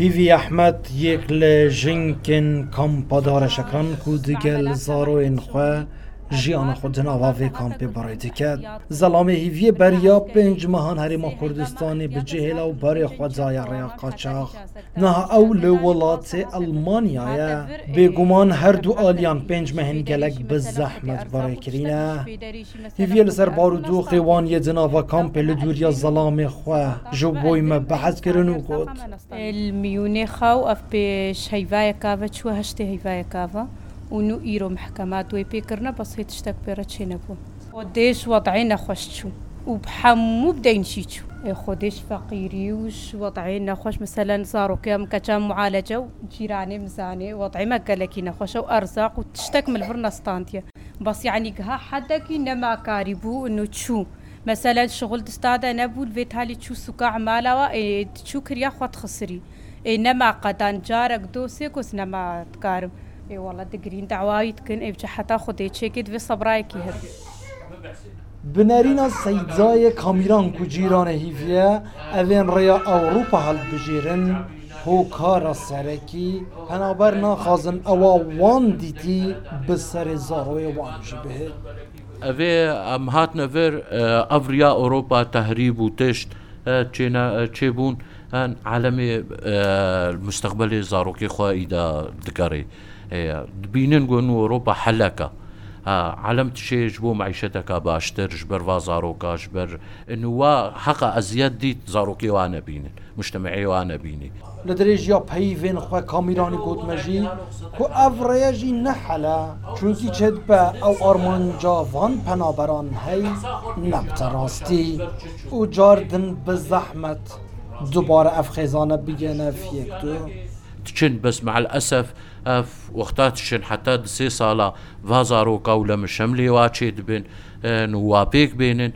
هیوی احمد یک لجنکن کامپادار شکران کو دیگل زارو انخواه. جیان خود ناوا وی کامپی برای دکد زلام هیوی بریا پنج مهان هریما کردستانی به جهلا و بری خود زای ریا قاچاق. نه أو لولات المانیا بگمان هر دو آلیان پنج مهن گلک به زحمت برای کرینه. هیوی لسر بارودو خیوان یه دناوا کامپ لدوریا زلام خواه جو بوی ما بحث کرنو گود الميوني خاو اف بش هيفايا كافا شو هشتي هيفايا كافا ونو ايرو محكمات وي بيكرنا بس هي تشتك بيرتشي نبو وديش وضعينا خوشتشو وبحمو بدين شيتشو خودش فقيري وش وضعي خوش مثلا صاروا كم كان معالجة وجيراني مزاني وضعي ما قالكي نخوش وأرزاق وتشتك من الفرنة ستانتيا بس يعني قها حدك إنما كاربو إنه تشو مثلا شغل دستادا نبول الفيت هالي تشو سكا عمالا تشو كريا خوات خسري إنما قدان جارك دوسيك وسنما تكارم اي والله دقرين دعواي تكن اي حتى خدي تشيكيت في صبرايكي هر. بنارينا سيدزاي كاميران كو جيران هيفيا اوين ريا اوروبا هل بجيرن هو کار سرکی هنابر نخوازن اوا وان دیتی به سر زاروی وان جبه اوه ام هات نفر افریا اوروپا تحریب و تشت. چینا چی بون؟ ان عالمی المستقبل زاروکی خوا ایدا دکاری گونو اوروبا حلکه. علمت شيء جبو معيشتك باشتر جبر فازاروكا جبر انه وا ازياد ديت زاروكي وأنا بيني مجتمعي وأنا بيني لدريج يا بيفين خوا كاميراني قوت مجي كو افريجي نحلا چونكي چد با أو ارمان جاوان پنابران هی نبت راستی و جاردن بزحمت دوباره افخيزانه بيجينا في یک دو. تشن بس مع الأسف أف وقتات تشن حتى سي صالا فازارو قولا مشملي واتشي دبن إن وابيك بينن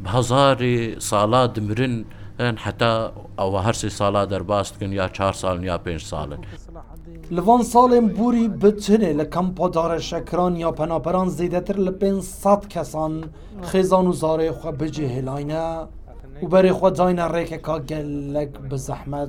بهزاري صالا دمرن إن حتى أو هر سي صالا درباست كن يا چهار سال يا پنج سال لوان سالم بوری بتنه لکم پادار شکران یا پناپران زیدتر لپین صد کسان خیزان و زاره خو بجه هلاینه و بری خو داینه ریک که گلک بزحمت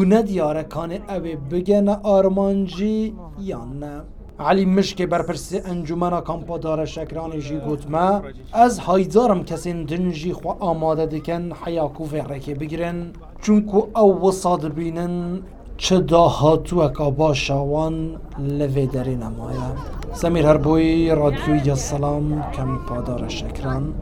دیاره کان اوه بگن آرمانجی یا نه. علی مشک برپرسی انجمنا کامپا داره شکرانی جی گوتما از هایدارم کسین دنجی خو آماده دکن حیاکو فرکی بگیرن. چونکو او وصاد بینن چه داهاتو اکا باشاوان لوی داری نمایا. سمیر هربوی رادیوی سلام کم پادار شکران.